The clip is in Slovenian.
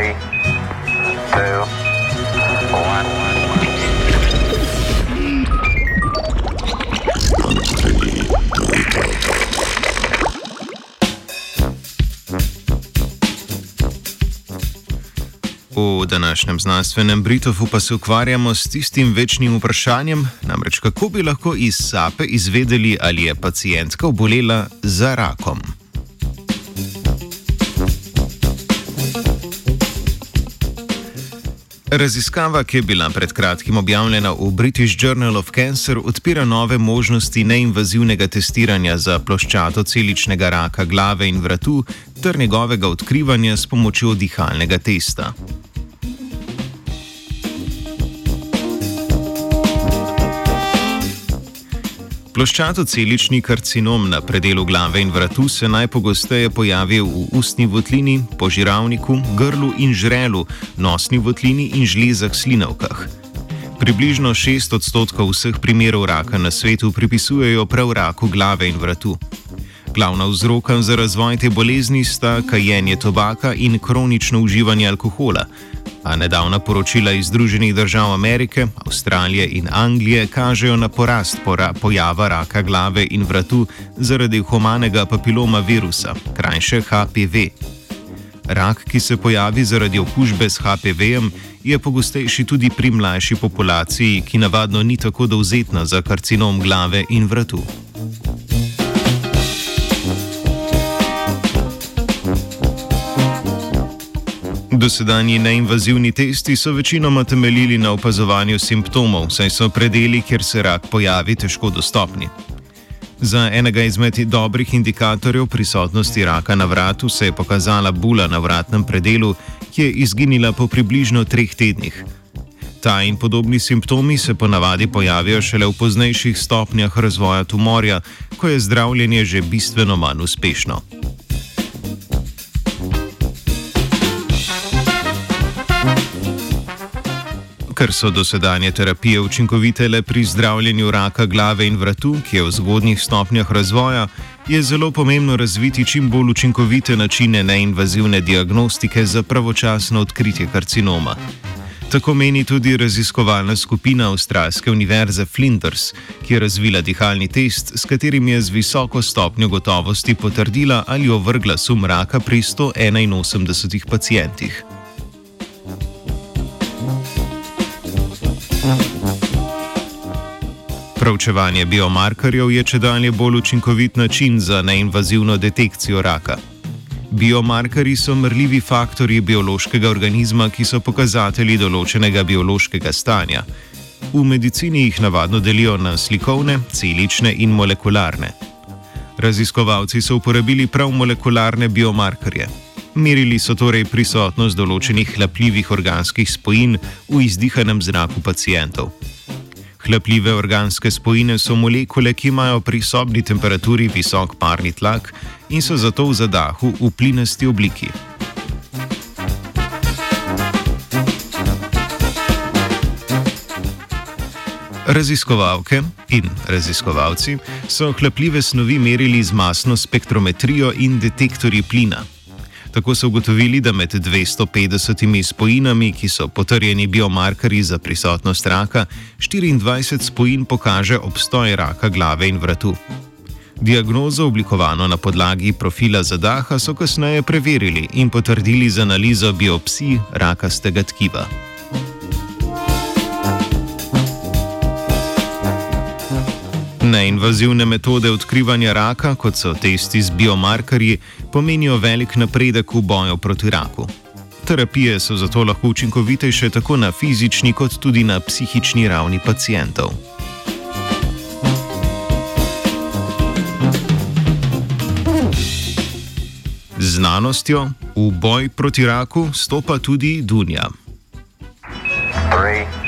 Three, two, one. V današnjem znanstvenem Britofu pa se ukvarjamo s tistim večnim vprašanjem, namreč kako bi lahko iz sape izvedeli, ali je pacijentka obolela za rakom. Raziskava, ki je bila pred kratkim objavljena v British Journal of Cancer, odpira nove možnosti neinvazivnega testiranja za ploščato celičnega raka glave in vratu ter njegovega odkrivanja s pomočjo dihalnega testa. Ploščato-celični karcinom na predelu glave in vratu se najpogosteje pojavi v ustni votlini, požiravniku, grlu in žrelu, nosni votlini in žlezah slinavkah. Približno 6 odstotkov vseh primerov raka na svetu pripisujejo prav raku glave in vratu. Glavna vzroka za razvoj te bolezni sta kajenje tobaka in kronično uživanje alkohola, a nedavna poročila iz Združenih držav Amerike, Avstralije in Anglije kažejo na porast pora pojava raka glave in vratu zaradi humanega papiloma virusa, krajše HPV. Rak, ki se pojavi zaradi okužbe s HPV-jem, je pogostejši tudi pri mlajši populaciji, ki navadno ni tako dovzetna za karcinom glave in vratu. Dosedanji neinvazivni testi so večinoma temeljili na opazovanju simptomov, saj so predeli, kjer se rak pojavi, težko dostopni. Za enega izmed dobrih indikatorjev prisotnosti raka na vratu se je pokazala bula na vratnem predelu, ki je izginila po približno treh tednih. Ta in podobni simptomi se ponavadi pojavijo šele v poznejših stopnjah razvoja tumorja, ko je zdravljenje že bistveno manj uspešno. Ker so dosedanje terapije učinkovite le pri zdravljenju raka glave in vratu, ki je v zgodnjih stopnjah razvoja, je zelo pomembno razviti čim bolj učinkovite načine neinvazivne diagnostike za pravočasno odkritje karcinoma. Tako meni tudi raziskovalna skupina Avstralske univerze Flinders, ki je razvila dihalni test, s katerim je z visoko stopnjo gotovosti potrdila ali ovrgla sum raka pri 181 pacijentih. Pravčevanje biomarkerjev je če dalje bolj učinkovit način za neinvazivno detekcijo raka. Biomarkerji so mrljivi faktorji biološkega organizma, ki so pokazatelji določenega biološkega stanja. V medicini jih navadno delijo na slikovne, celične in molekularne. Raziskovalci so uporabili prav molekularne biomarkerje. Merili so torej prisotnost določenih hlapljivih organskih spojin v izdihanem zraku pacijentov. Hlapljive organske spojine so molekule, ki imajo pri sobni temperaturi visok parni tlak in so zato v zadahu v plinasti obliki. Raziskovalke in raziskovalci so hlapljive snovi merili z masno spektrometrijo in detektorji plina. Tako so ugotovili, da med 250 spojinami, ki so potrjeni biomarkerji za prisotnost raka, 24 spojin pokaže obstoj raka glave in vratu. Diagnozo, oblikovano na podlagi profila zadaha, so kasneje preverili in potrdili z analizo biopsij rakastega tkiva. Neinvazivne metode odkrivanja raka, kot so testi z biomarkerji, pomenijo velik napredek v boju proti raku. Terapije so zato lahko učinkovitejše tako na fizični, kot tudi na psihični ravni pacijentov. Znanostjo v boj proti raku stopa tudi Dunja. Three,